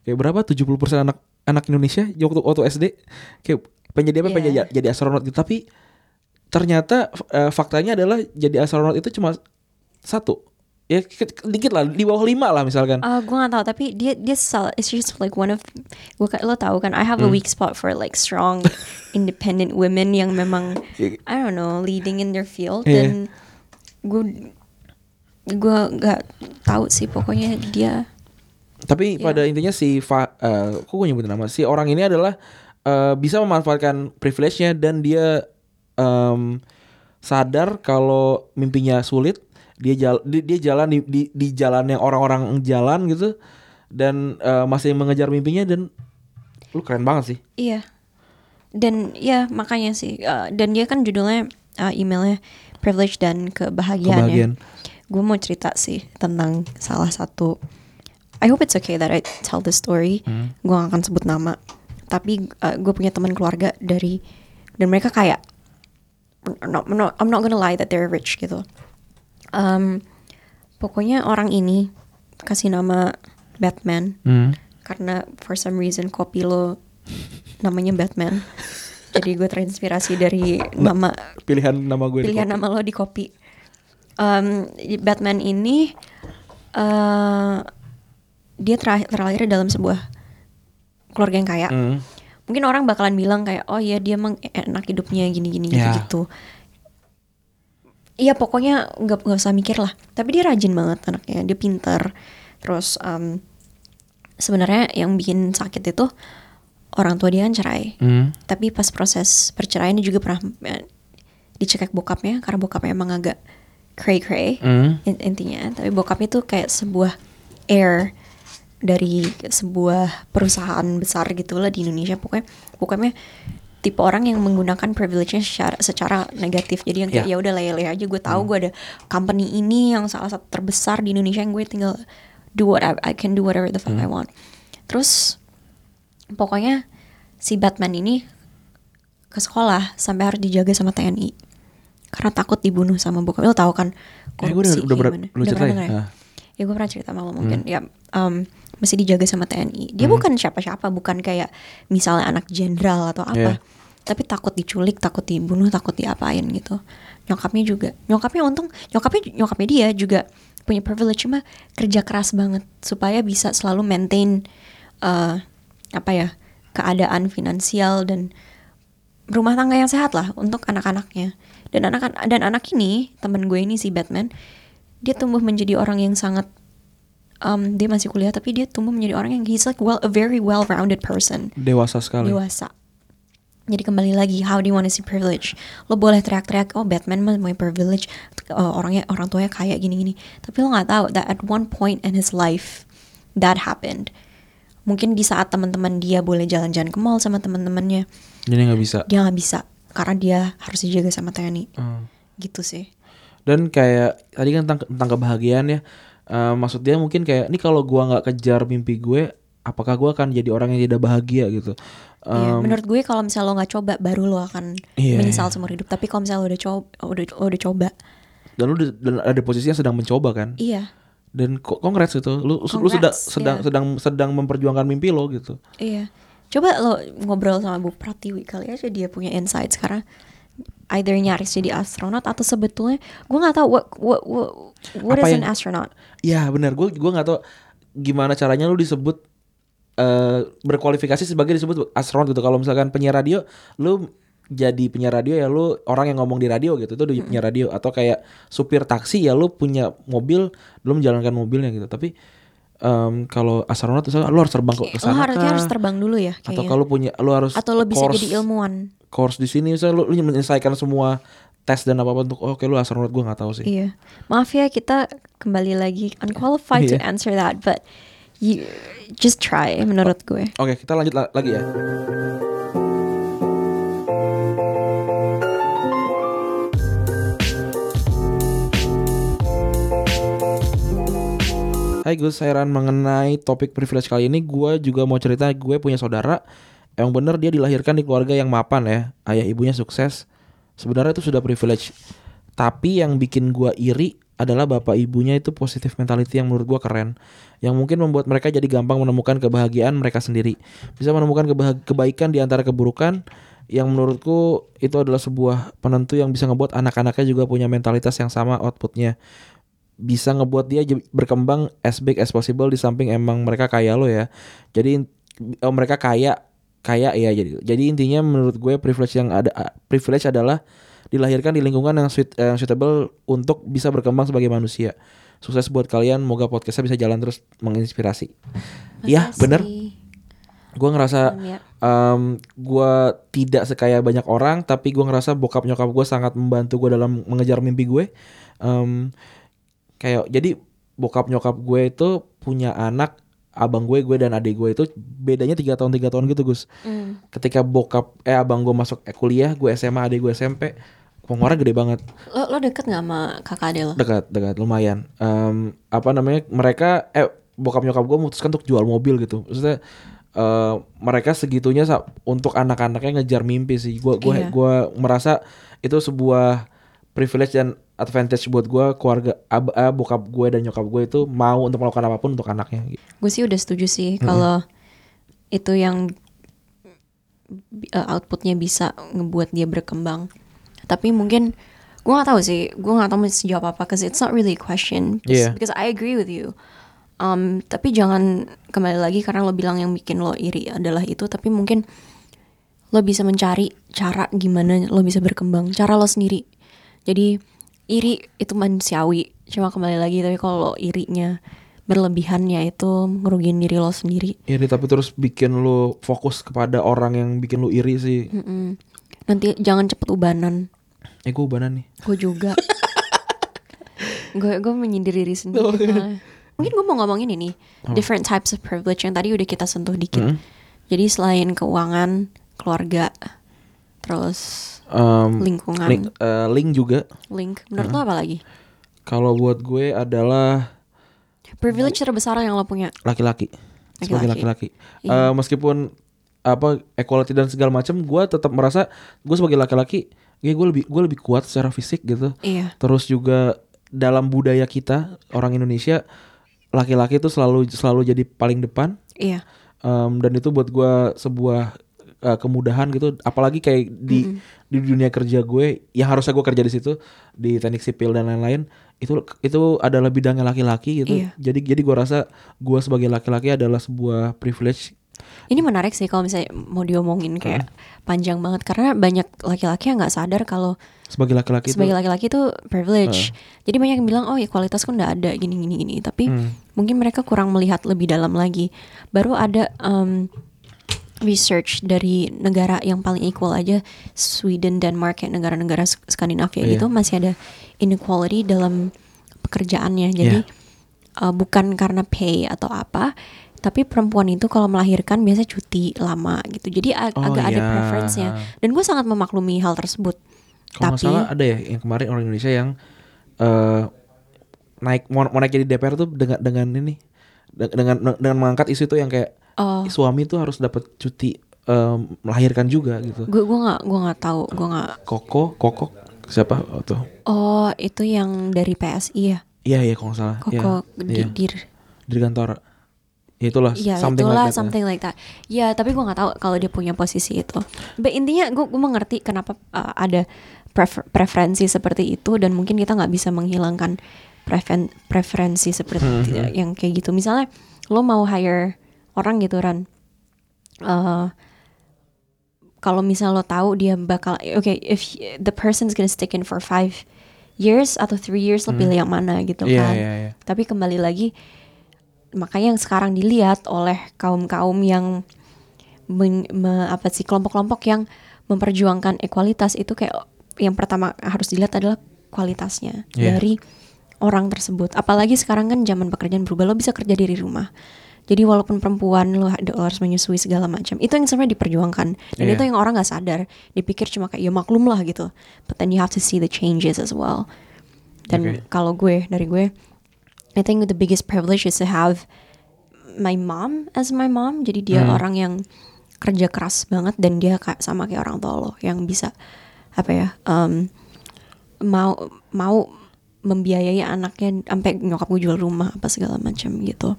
kayak berapa 70% anak anak Indonesia waktu waktu SD kayak pengen jadi apa pengen Iya. jadi, jadi astronot gitu tapi ternyata eh, faktanya adalah jadi astronot itu cuma satu ya dikit lah di bawah lima lah misalkan Uh, gue gak tahu tapi dia dia salah it's just like one of gue lo tahu kan I have a Hmm. weak spot for like strong independent women yang memang I don't know leading in their field Iya. dan gue gue nggak tahu sih pokoknya dia Tapi Iya. pada intinya si Fa, eh, kok gue nyebutin nama si orang ini adalah eh, bisa memanfaatkan privilege-nya dan dia em, sadar kalau mimpinya sulit, dia jal, di- dia jalan di, di di jalan yang orang-orang jalan gitu dan eh, masih mengejar mimpinya dan lu keren banget sih. Iya. Dan ya makanya sih uh, dan dia kan judulnya uh, emailnya privilege dan kebahagiaan, Kebahagiaan. ya. Gue mau cerita sih tentang salah satu I hope it's okay that I tell this story. Hmm. Gue gak akan sebut nama. Tapi uh, gue punya teman keluarga dari dan mereka kayak not, I'm not, I'm not gonna lie that they're rich gitu. Um, pokoknya orang ini kasih nama Batman Hmm. karena for some reason kopi lo namanya Batman. Jadi gue terinspirasi dari nama Pilihan nama gue. pilihan nama lo di kopi. Em, Batman ini eh dia terlahir dalam sebuah keluarga yang kaya. Hmm. Mungkin orang bakalan bilang kayak oh ya dia emang enak hidupnya gini-gini Ya. gitu. Iya pokoknya nggak nggak usah mikir lah. Tapi dia rajin banget anaknya. Dia pinter. Terus em, sebenarnya yang bikin sakit itu orang tua dia kan cerai. Hmm. Tapi pas proses perceraian dia juga pernah eh, dicekek bokapnya karena bokapnya emang agak cray cray Hmm. intinya. Tapi bokapnya tuh kayak sebuah heir dari sebuah perusahaan besar gitu lah di Indonesia. Pokoknya bokapnya tipe orang yang menggunakan privilege-nya secara, secara negatif. Jadi yang kayak Ya. ya udah lele aja gue tahu gue ada company ini yang salah satu terbesar di Indonesia yang gue tinggal do what I, I can do whatever the fuck I want. Terus pokoknya si Batman ini ke sekolah sampai harus dijaga sama TNI karena takut dibunuh sama bokap lo tahu kan Eh, gue udah, korupsi udah, kayak ber- gimana. lu Udah ceritain. pernah denger ya? Ah. ya gue pernah cerita sama lo mungkin ya um, mesti dijaga sama TNI dia bukan siapa-siapa bukan kayak misalnya anak jenderal atau apa. Iya. tapi takut diculik takut dibunuh takut diapain gitu. Nyokapnya juga nyokapnya untung nyokapnya nyokapnya dia juga punya privilege. Cuma kerja keras banget supaya bisa selalu maintain eh, apa ya keadaan finansial dan rumah tangga yang sehat lah untuk anak-anaknya. Dan anak dan anak ini temen gue ini si Batman dia tumbuh menjadi orang yang sangat um, dia masih kuliah tapi dia tumbuh menjadi orang yang he's like well a very well rounded person Dewasa sekali. dewasa jadi kembali lagi how do you want to see privilege lo boleh teriak-teriak oh Batman mah my privilege uh, orangnya orang tuanya kaya gini-gini tapi lo nggak tahu that at one point in his life that happened mungkin di saat teman-teman dia boleh jalan-jalan ke mall sama teman-temannya Jadi nggak bisa. dia nggak bisa karena dia harus dijaga sama TNI Hmm. gitu sih Dan kayak tadi kan tentang, tentang kebahagiaan ya. Eh, maksud dia mungkin kayak ini kalau gua nggak kejar mimpi gue, apakah gua akan jadi orang yang tidak bahagia gitu? Iya, Em, menurut gue kalau misalnya lo nggak coba baru lo akan Iya, menyesal iya. seumur hidup tapi kalau misalnya lo udah coba udah, lo udah coba dan di- dan ada posisi yang sedang mencoba kan? iya Dan kok congrats gitu. Lu Congrats, sedang sedang iya. sedang sedang memperjuangkan mimpi lo gitu. Iya. Coba lo ngobrol sama Bu Pratiwi kali aja dia punya insight sekarang either nyaris jadi astronot atau sebetulnya gue nggak tahu what what what, what Apa is yang- an astronaut. Iya benar. Gue gua nggak tahu gimana caranya lu disebut eh berkualifikasi sebagai disebut astronot gitu. Kalau misalkan penyiar radio, lu jadi penyiar radio ya lu orang yang ngomong di radio gitu itu udah penyiar radio atau kayak supir taksi ya lu punya mobil lu menjalankan mobilnya gitu tapi em, kalau astronot misalnya lu harus terbang ke Lo sana harusnya kah? harus terbang dulu ya atau kayaknya. kalau punya lu harus atau lo bisa course- jadi ilmuwan. Course di sini misalnya lu, lu menyelesaikan semua tes dan apa apa untuk oh, oke lu astronot gue nggak tahu sih Iya. Maaf ya kita kembali lagi unqualified to Iya. answer that but you just try menurut gue. oke kita lanjut la- lagi ya Hai Gus, heran mengenai topik privilege kali ini Gue juga mau cerita gue punya saudara Yang bener dia dilahirkan di keluarga yang mapan ya. Ayah ibunya sukses. Sebenarnya itu sudah privilege. Tapi yang bikin gue iri adalah bapak ibunya itu positive mentality yang menurut gue keren. Yang mungkin membuat mereka jadi gampang menemukan kebahagiaan mereka sendiri. Bisa menemukan kebaikan di antara keburukan Yang menurutku itu adalah sebuah penentu yang bisa ngebuat anak-anaknya juga punya mentalitas yang sama outputnya. Bisa ngebuat dia berkembang as big as possible di samping emang mereka kaya lo ya. Jadi oh, mereka kaya kaya ya jadi. Jadi intinya menurut gue privilege yang ada privilege adalah dilahirkan di lingkungan yang suit, yang suitable untuk bisa berkembang sebagai manusia. Sukses buat kalian, moga podcastnya bisa jalan terus menginspirasi. Iya Makasih. bener, gue ngerasa Ya. um, gue tidak sekaya banyak orang, tapi gue ngerasa bokap nyokap gue sangat membantu gue dalam mengejar mimpi gue. Em, kayak jadi bokap nyokap gue itu punya anak abang gue gue dan adik gue itu bedanya tiga tahun tiga tahun gitu gus Mm. ketika bokap eh abang gue masuk eh, kuliah gue SMA adik gue SMP pengeluaran gede banget Lo, lo deket gak sama kakak ade lo? dekat dekat lumayan Em, apa namanya mereka eh bokap nyokap gue memutuskan untuk jual mobil gitu maksudnya eh, mereka segitunya untuk anak-anaknya ngejar mimpi sih gue gue Iya. gua merasa itu sebuah privilege dan advantage buat gue keluarga ab, eh, bokap gue dan nyokap gue itu mau untuk melakukan apa pun untuk anaknya gitu. Gue sih udah setuju sih kalau itu yang uh, outputnya bisa ngebuat dia berkembang. Tapi mungkin gue nggak tahu sih gue nggak tahu mesti jawab apa because it's not really a question. Yeah. because I agree with you. Um, tapi jangan kembali lagi karena lo bilang yang bikin lo iri adalah itu tapi mungkin lo bisa mencari cara gimana lo bisa berkembang cara lo sendiri. Jadi iri itu manusiawi. Cuma kembali lagi tapi kalau lo irinya berlebihannya itu ngerugiin diri lo sendiri. Iri tapi terus bikin lu fokus kepada orang yang bikin lu iri sih. Mm-mm. nanti jangan cepet ubanan. Eh gue ubanan nih. Gue juga. Gue gue menyindir diri sendiri. Oh, iya. mungkin gue mau ngomongin ini different types of privilege yang tadi udah kita sentuh dikit. Mm. jadi selain keuangan keluarga terus Em, lingkungan. link, eh, link juga. Link. Menurut lo apa lagi? Kalau buat gue adalah privilege terbesar yang lo punya? Laki-laki. Sebagai Laki-laki. laki-laki Eh, meskipun apa equality dan segala macam gue tetap merasa gue sebagai laki-laki ya gue lebih gue lebih kuat secara fisik gitu. Iya. Terus juga dalam budaya kita orang Indonesia laki-laki itu selalu selalu jadi paling depan. Iya. Em, dan itu buat gue sebuah eh, kemudahan gitu apalagi kayak di di dunia kerja gue yang harusnya gue kerja di situ di teknik sipil dan lain-lain itu itu adalah bidangnya laki-laki gitu Iya. jadi jadi gue rasa gue sebagai laki-laki adalah sebuah privilege ini menarik sih kalau misalnya mau diomongin kayak Hmm. panjang banget karena banyak laki-laki yang nggak sadar kalau sebagai laki-laki itu sebagai laki-laki itu privilege. Jadi banyak yang bilang oh ya kualitas kan nggak ada gini gini gini. Tapi Hmm. mungkin mereka kurang melihat lebih dalam lagi. Baru ada um, research dari negara yang paling equal aja Sweden, Denmark, kayak negara-negara Sk- Skandinavia Iya. gitu masih ada inequality dalam pekerjaannya. Jadi Iya. uh, bukan karena pay atau apa, tapi perempuan itu kalau melahirkan biasanya cuti lama gitu. Jadi ag- Oh, agak ada iya. preference-nya. Dan gue sangat memaklumi hal tersebut. kalau tapi salah ada ya yang kemarin orang Indonesia yang eh naik mau, mau naik jadi DPR tuh dengan dengan ini de- dengan dengan mengangkat isu itu yang kayak Oh. suami tuh harus dapat cuti em, melahirkan juga gitu. Gue gue nggak gue nggak tahu gue nggak Koko Koko siapa oh, tuh oh itu yang dari PSI ya? Iya iya kalau nggak salah. Koko Iya, di, iya. kantor ya itulah ya something itulah like that ya. something like that. Ya tapi gue nggak tahu kalau dia punya posisi itu. But intinya gue gue mengerti kenapa uh, ada prefer- preferensi seperti itu dan mungkin kita nggak bisa menghilangkan preferen- preferensi seperti Hmm, yang kayak gitu. Misalnya lo mau hire orang gitu Ran. Eh, kalau misal lo tahu dia bakal oke if the person's gonna stick in for five years atau three years lo pilih yang mana gitu Iya, kan. iya, iya. tapi kembali lagi makanya yang sekarang dilihat oleh kaum kaum yang men- me- apa sih kelompok-kelompok yang memperjuangkan ekualitas itu kayak yang pertama harus dilihat adalah kualitasnya Iya. dari orang tersebut. Apalagi sekarang kan zaman pekerjaan berubah lo bisa kerja dari rumah jadi walaupun perempuan lo, lo harus menyusui segala macam itu yang sebenarnya diperjuangkan dan Iya. itu yang orang nggak sadar dipikir cuma kayak ya maklum lah gitu but then you have to see the changes as well dan Oke. kalau gue dari gue I think the biggest privilege is to have my mom as my mom jadi dia Hmm. orang yang kerja keras banget dan dia kayak sama kayak orang tua lo yang bisa apa ya um, mau mau membiayai anaknya sampai nyokap gue jual rumah apa segala macam gitu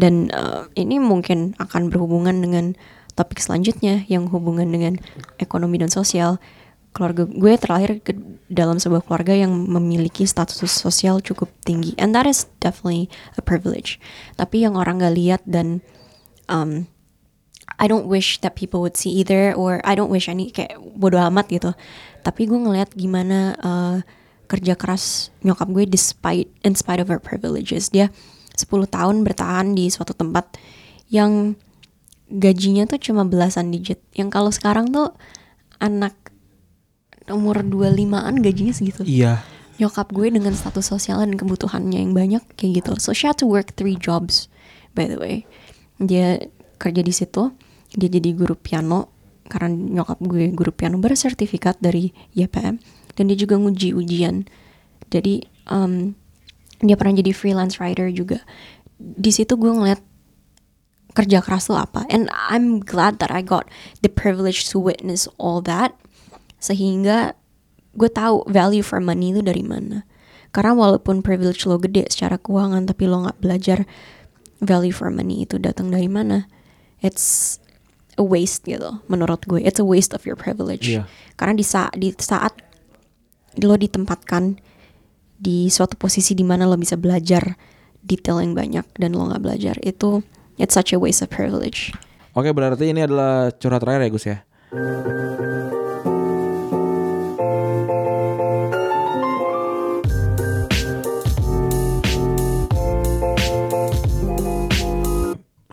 dan uh, ini mungkin akan berhubungan dengan topik selanjutnya yang hubungan dengan ekonomi dan sosial keluarga gue terlahir ke dalam sebuah keluarga yang memiliki status sosial cukup tinggi and that is definitely a privilege tapi yang orang gak lihat dan um, I don't wish that people would see either or I don't wish any kayak bodo amat gitu. Tapi gue ngeliat gimana uh, kerja keras nyokap gue despite in spite of her privileges. Dia 10 tahun bertahan di suatu tempat yang gajinya tuh cuma belasan digit. Yang kalau sekarang tuh anak umur 25-an gajinya segitu iya nyokap gue dengan status sosial dan kebutuhannya yang banyak kayak gitu. So she had to work three jobs, by the way. Dia kerja di situ, dia jadi guru piano karena nyokap gue guru piano bersertifikat dari YPM dan dia juga nguji ujian. Jadi um, dia pernah jadi freelance writer juga. Di situ gue ngeliat kerja keras tuh apa. And I'm glad that I got the privilege to witness all that. Sehingga gue tahu value for money itu dari mana. Karena walaupun privilege lo gede secara keuangan tapi lo nggak belajar value for money itu datang dari mana. It's a waste gitu menurut gue it's a waste of your privilege Iya. karena di saat di saat lo ditempatkan di suatu posisi di mana lo bisa belajar detail yang banyak dan lo nggak belajar itu it's such a waste of privilege Oke, berarti ini adalah curhat terakhir ya Gus ya.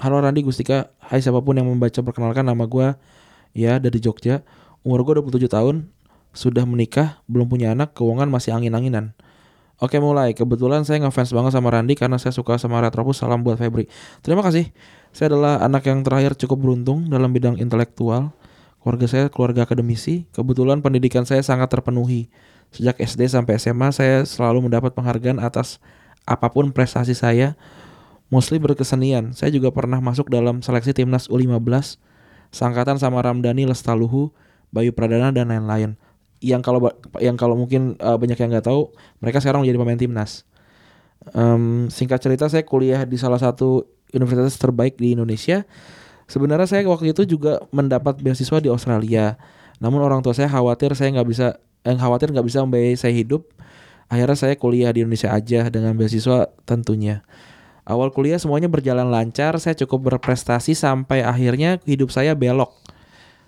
Halo Randi Gustika, hai siapa pun yang membaca perkenalkan nama gue ya dari Jogja. Umur gue 27 tahun, sudah menikah, belum punya anak, keuangan masih angin-anginan. Oke mulai, kebetulan saya ngefans banget sama Randi karena saya suka sama Retropus, salam buat Febri. Terima kasih, saya adalah anak yang terakhir cukup beruntung dalam bidang intelektual. Keluarga saya keluarga akademisi, kebetulan pendidikan saya sangat terpenuhi. Sejak SD sampai SMA saya selalu mendapat penghargaan atas apa pun prestasi saya, mostly berkesenian. Saya juga pernah masuk dalam seleksi timnas U15, sangkatan sama Ramdhani Lestaluhu, Bayu Pradana dan lain-lain. Yang kalau yang kalau mungkin uh, banyak yang nggak tahu, mereka sekarang menjadi pemain timnas. Em, singkat cerita saya kuliah di salah satu universitas terbaik di Indonesia. Sebenarnya saya waktu itu juga mendapat beasiswa di Australia. Namun orang tua saya khawatir saya nggak bisa, yang khawatir nggak bisa membiayai saya hidup. Akhirnya saya kuliah di Indonesia aja dengan beasiswa tentunya. Awal kuliah semuanya berjalan lancar, saya cukup berprestasi sampai akhirnya hidup saya belok.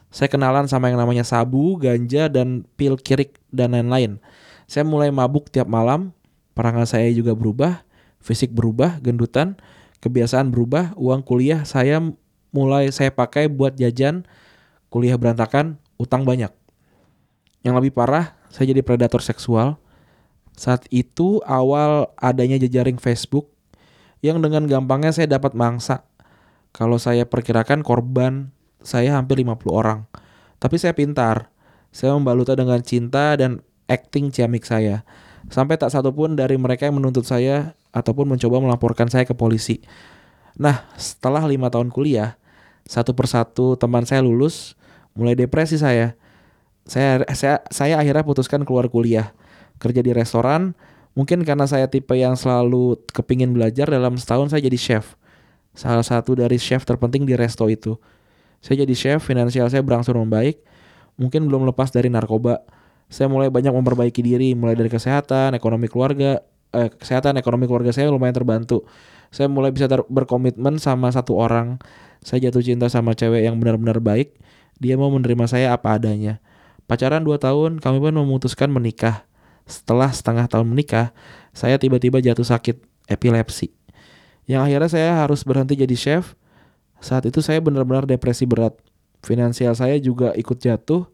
Saya kenalan sama yang namanya sabu, ganja, dan pil kirik, dan lain-lain. Saya mulai mabuk tiap malam, perangai saya juga berubah, fisik berubah, gendutan, kebiasaan berubah, uang kuliah saya mulai saya pakai buat jajan, kuliah berantakan, utang banyak. Yang lebih parah, saya jadi predator seksual. Saat itu awal adanya jejaring Facebook yang dengan gampangnya saya dapat mangsa. Kalau saya perkirakan korban saya hampir 50 orang. Tapi saya pintar. Saya membalutnya dengan cinta dan acting ciamik saya. Sampai tak satu pun dari mereka yang menuntut saya ataupun mencoba melaporkan saya ke polisi. Nah, setelah lima tahun kuliah, satu persatu teman saya lulus, mulai depresi saya. Saya saya saya akhirnya putuskan keluar kuliah, kerja di restoran. Mungkin karena saya tipe yang selalu kepingin belajar dalam setahun saya jadi chef. Salah satu dari chef terpenting di resto itu. Saya jadi chef, finansial saya berangsur membaik. Mungkin belum lepas dari narkoba. Saya mulai banyak memperbaiki diri, mulai dari kesehatan, ekonomi keluarga, eh, kesehatan, ekonomi keluarga saya lumayan terbantu. Saya mulai bisa ter- berkomitmen sama satu orang. Saya jatuh cinta sama cewek yang benar-benar baik. Dia mau menerima saya apa adanya. Pacaran 2 tahun, kami pun memutuskan menikah. Setelah setengah tahun menikah, saya tiba-tiba jatuh sakit epilepsi. Yang akhirnya saya harus berhenti jadi chef. Saat itu saya benar-benar depresi berat. Finansial saya juga ikut jatuh.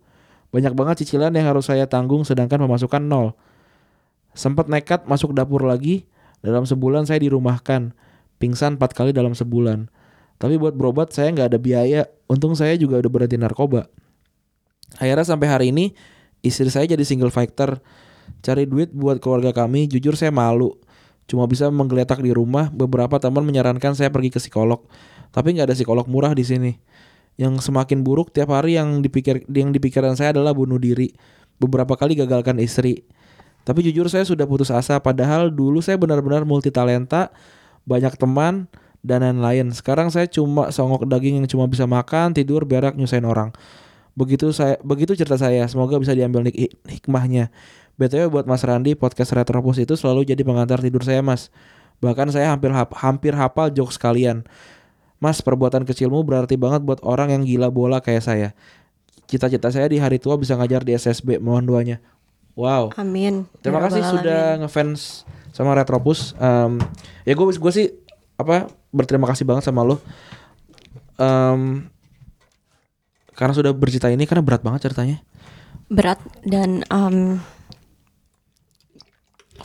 Banyak banget cicilan yang harus saya tanggung sedangkan pemasukan nol. Sempat nekat masuk dapur lagi. Dalam sebulan saya dirumahkan. Pingsan 4 kali dalam sebulan. Tapi buat berobat saya nggak ada biaya. Untung saya juga udah berhenti narkoba. Akhirnya sampai hari ini istri saya jadi single fighter. Cari duit buat keluarga kami, jujur saya malu. Cuma bisa menggeletak di rumah. Beberapa teman menyarankan saya pergi ke psikolog. Tapi nggak ada psikolog murah di sini. Yang semakin buruk tiap hari yang dipikir yang dipikiran saya adalah bunuh diri. Beberapa kali gagalkan istri. Tapi jujur saya sudah putus asa. Padahal dulu saya benar-benar multi talenta, banyak teman dan lain-lain. Sekarang saya cuma songok daging yang cuma bisa makan, tidur, berak, nyusahin orang. Begitu saya begitu cerita saya. Semoga bisa diambil nik- hikmahnya. BTW buat Mas Randi, podcast Retropus itu selalu jadi pengantar tidur saya, Mas. Bahkan saya hampir hampir hafal jokes kalian. Mas, perbuatan kecilmu berarti banget buat orang yang gila bola kayak saya. Cita-cita saya di hari tua bisa ngajar di SSB, mohon doanya. Wow. amin Terima Ya kasih sudah ngefans sama Retropus. Em, ya gue gue sih apa berterima kasih banget sama lo. Em, karena sudah bercerita ini karena berat banget ceritanya. berat dan um,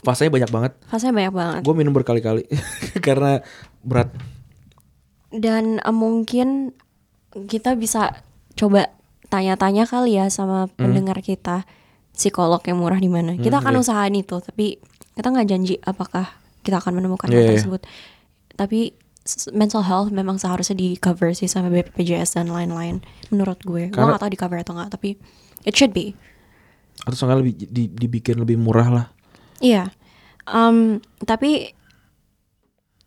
Fasenya banyak banget. fasenya banyak banget Gue minum berkali-kali karena berat. Dan eh, mungkin kita bisa coba tanya-tanya kali ya sama pendengar kita psikolog yang murah di mana. Kita akan iya. usahain itu, tapi kita nggak janji apakah kita akan menemukan Iya, hal iya. tersebut. Tapi s- mental health memang seharusnya di cover sih sama BPJS dan lain-lain. Menurut gue, gue Karena- nggak tahu di cover atau nggak, tapi it should be. Atau soalnya lebih di- dibikin lebih murah lah. Iya. Um, tapi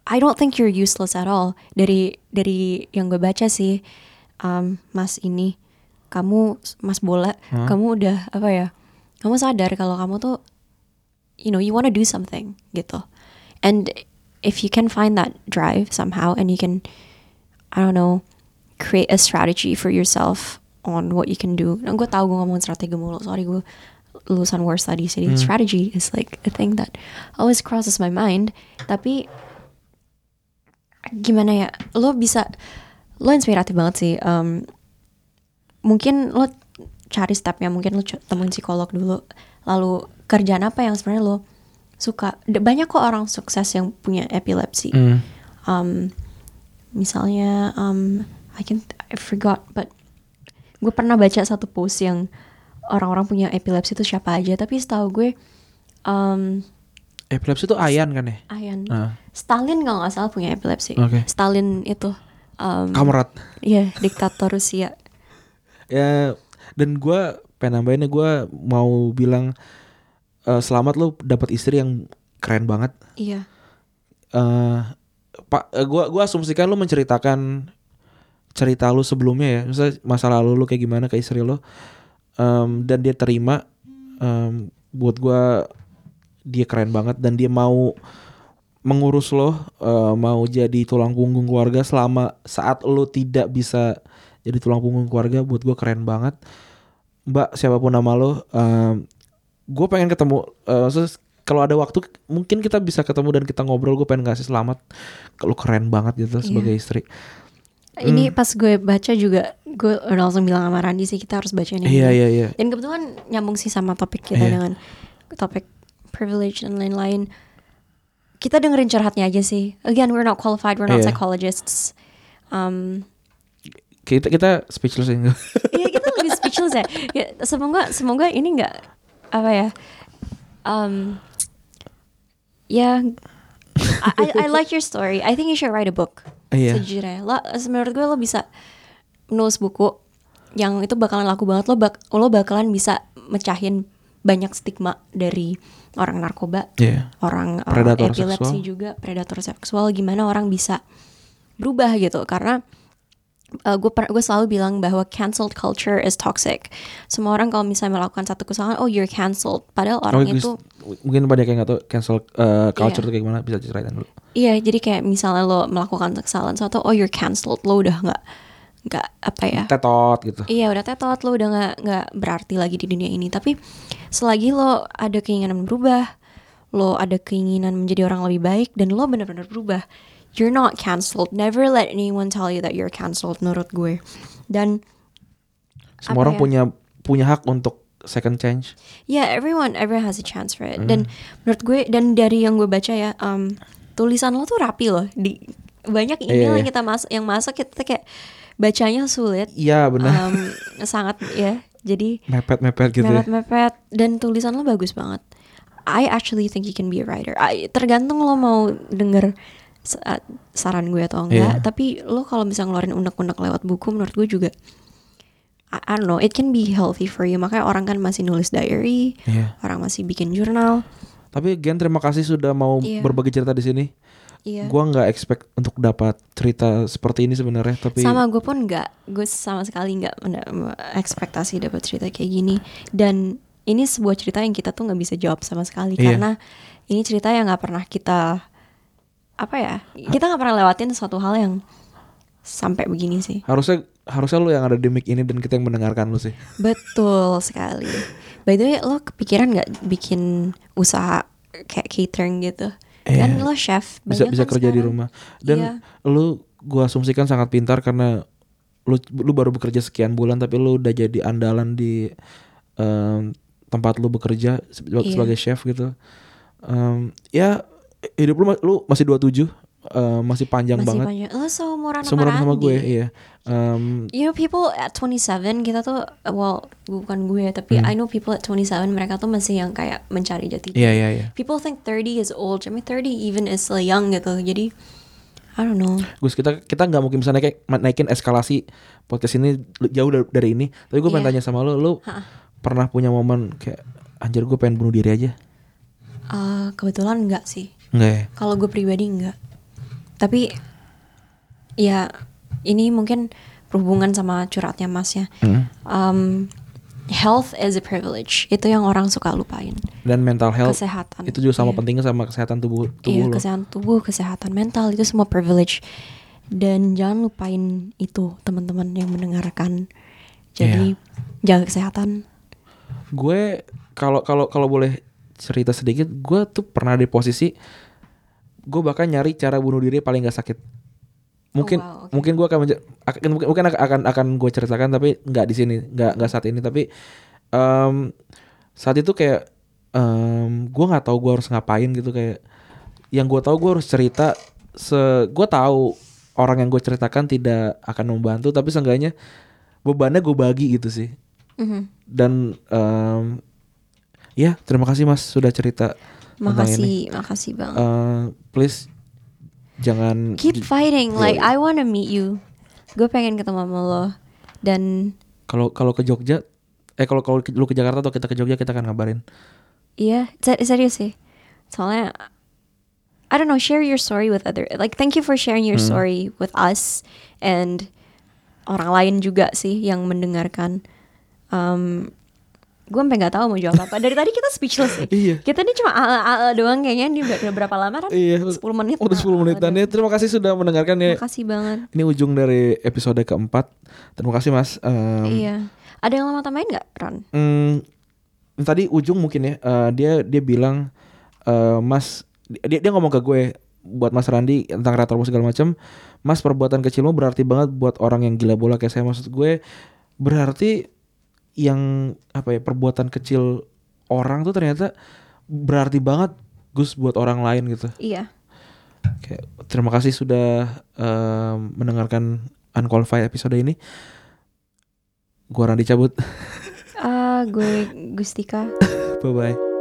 I don't think you're useless at all. Dari dari yang gue baca sih, um, Mas ini, kamu Mas bola, kamu udah apa ya? Kamu sadar kalau kamu tuh, you know, you wanna do something gitu. And if you can find that drive somehow, and you can, I don't know, create a strategy for yourself on what you can do. Nah, gue tau gue ngomongin strategi mulu. Sorry gue lulusan war studies jadi strategy is like a thing that always crosses my mind. Tapi gimana ya? Lo bisa lo inspiratif banget sih. Um, mungkin lo cari stepnya, mungkin lo temuin psikolog dulu. Lalu kerjaan apa yang sebenarnya lo suka? Banyak kok orang sukses yang punya epilepsi. Hmm. Um, misalnya um, I can I forgot but gue pernah baca satu post yang orang-orang punya epilepsi itu siapa aja tapi setahu gue um, Epilepsi itu ayan kan ya? Ayan Ah. Stalin kalau nggak salah punya epilepsi Oke. Stalin itu um, Kamrat. iya diktator Rusia Ya dan gue pengen nambahinnya gue mau bilang eh, selamat lo dapat istri yang keren banget. iya eh pak eh, gua gua asumsikan lu menceritakan cerita lu sebelumnya ya misalnya masa lalu lu kayak gimana ke istri lu Em, dan dia terima em, buat gua dia keren banget dan dia mau mengurus lo eh, mau jadi tulang punggung keluarga selama saat lo tidak bisa jadi tulang punggung keluarga buat gua keren banget. Mbak siapa pun nama lo gue pengen ketemu maksudnya kalau ada waktu mungkin kita bisa ketemu dan kita ngobrol gue pengen ngasih selamat. Kalau keren banget gitu sebagai istri. Ini pas gue baca juga gue udah langsung bilang sama Randi sih kita harus baca ini. Iya iya iya. Dan kebetulan nyambung sih sama topik kita Iya. dengan topik privilege dan lain-lain kita dengerin curhatnya aja sih again we're not qualified we're not Iya. psychologists um, kita kita speechless ya Iya kita lebih speechless ya. ya semoga semoga ini nggak apa ya. Um, ya, I, I, I like your story. I think you should write a book. Iya. Sejujurnya, lo menurut gue lo bisa nulis buku yang itu bakalan laku banget. Lo bak lo bakalan bisa mecahin banyak stigma dari orang narkoba, Iya. orang uh, Predator epilepsi seksual. juga, predator seksual. Gimana orang bisa berubah gitu? Karena gue gue selalu bilang bahwa cancelled culture is toxic. Semua orang kalau misalnya melakukan satu kesalahan, oh you're cancelled. Padahal orang Oh, itu, mungkin banyak yang nggak tahu cancel uh, culture Iya. itu kayak gimana bisa ceritain dulu iya jadi kayak misalnya lo melakukan kesalahan suatu, oh you're cancelled, lo udah nggak nggak apa ya? tetot gitu Iya udah tetot lo udah nggak nggak berarti lagi di dunia ini. Tapi selagi lo ada keinginan berubah, lo ada keinginan menjadi orang lebih baik dan lo benar-benar berubah, you're not cancelled. Never let anyone tell you that you're cancelled. Menurut gue. Dan semua orang ya? punya punya hak untuk second change Yeah, everyone everyone has a chance for it. Dan menurut gue dan dari yang gue baca ya, um, tulisan lo tuh rapi loh. Di banyak email Iya, yang iya. kita masuk yang masuk kita kayak bacanya sulit. iya benar Um, sangat ya. Jadi mepet mepet gitu ya. mepet-mepet dan tulisan lo bagus banget. I actually think you can be a writer. I, tergantung lo mau denger sa- saran gue atau enggak. Iya. Tapi lo kalau bisa ngeluarin unek-unek lewat buku, menurut gue juga I, don't know, it can be healthy for you. Makanya orang kan masih nulis diary, Iya. orang masih bikin jurnal. tapi Gen terima kasih sudah mau Iya. berbagi cerita di sini Iya. gua nggak expect untuk dapat cerita seperti ini sebenarnya tapi Sama gue pun nggak, gue sama sekali nggak ekspektasi dapat cerita kayak gini. Dan ini sebuah cerita yang kita tuh nggak bisa jawab sama sekali Iya. karena ini cerita yang nggak pernah kita apa ya? Kita nggak pernah lewatin suatu hal yang sampai begini sih. harusnya harusnya lu yang ada di mic ini dan kita yang mendengarkan lu sih Betul sekali. By the way, lo kepikiran nggak bikin usaha kayak catering gitu? Kan Iya. lo chef, bisa bisa kan kerja di sekarang. rumah dan Iya. lu gua asumsikan sangat pintar karena lu lu baru bekerja sekian bulan tapi lu udah jadi andalan di em, tempat lu bekerja Iya. sebagai chef gitu Em, ya hidup lu lu masih 27 em, masih panjang Masih banget panjang. Lo seumuran sama seumuran sama Randi. gue iya Em, You know people at 27 kita tuh well bukan gue tapi I know people at 27 mereka tuh masih yang kayak mencari jati diri. Hmm. iya iya iya People think 30 is old. I mean 30 even is still young gitu. Jadi I don't know. Gus kita kita nggak mungkin bisa naik, naikin eskalasi podcast ini jauh dari, dari ini tapi gue pengen Iya. tanya sama lu lu pernah punya momen kayak anjir gue pengen bunuh diri aja Uh, kebetulan enggak sih. enggak ya Kalau gue pribadi enggak. Tapi ya ini mungkin berhubungan sama curhatnya masnya. Hmm. Um, health is a privilege. Itu yang orang suka lupain. Dan mental health Kesehatan. itu juga sama Iya. pentingnya sama kesehatan tubuh tubuh Iya, lo. kesehatan tubuh, kesehatan mental itu semua privilege. Dan jangan lupain itu teman-teman yang mendengarkan. Jadi jaga kesehatan. gue kalau kalau kalau boleh cerita sedikit gue tuh pernah di posisi gue bahkan nyari cara bunuh diri paling gak sakit mungkin Oh, wow, oke. mungkin gue akan akan mungkin, mungkin akan akan gue ceritakan tapi nggak di sini nggak nggak saat ini tapi em, saat itu kayak em, gue nggak tahu gue harus ngapain gitu kayak yang gue tahu gue harus cerita se gue tahu orang yang gue ceritakan tidak akan membantu tapi seenggaknya bebannya gue bagi gitu sih Mhm. dan em, ya terima kasih mas sudah cerita Makasih, makasih banget. Eh, please jangan Keep fighting, like. I wanna meet you. Gue pengen ketemu sama lo. Dan kalau kalau ke Jogja eh kalau kalau lu ke Jakarta atau kita ke Jogja kita akan ngabarin iya, se- serius sih. Soalnya I don't know, share your story with other. Like thank you for sharing your Hmm. story with us and orang lain juga sih yang mendengarkan. Um, gue sampai nggak tahu mau jawab apa. Dari tadi kita speechless sih. Iya. Kita ini cuma aa aa doang kayaknya. Ini udah, udah berapa lama kan? iya 10 menit. udah 10 menitan ya terima kasih sudah mendengarkan ya Makasih banget. ini ujung dari episode keempat terima kasih mas Em, iya. Ada yang lama tambahin nggak, Ron? Hmm, tadi ujung mungkin ya eh, dia dia bilang eh, Mas dia dia ngomong ke gue buat Mas Randi tentang retromu segala macam Mas perbuatan kecilmu berarti banget buat orang yang gila bola kayak saya maksud gue berarti yang apa ya perbuatan kecil orang tuh ternyata berarti banget Gus buat orang lain gitu Iya. kayak terima kasih sudah eh, mendengarkan unqualified episode ini gua Randi cabut Ah, gue Gustika. bye bye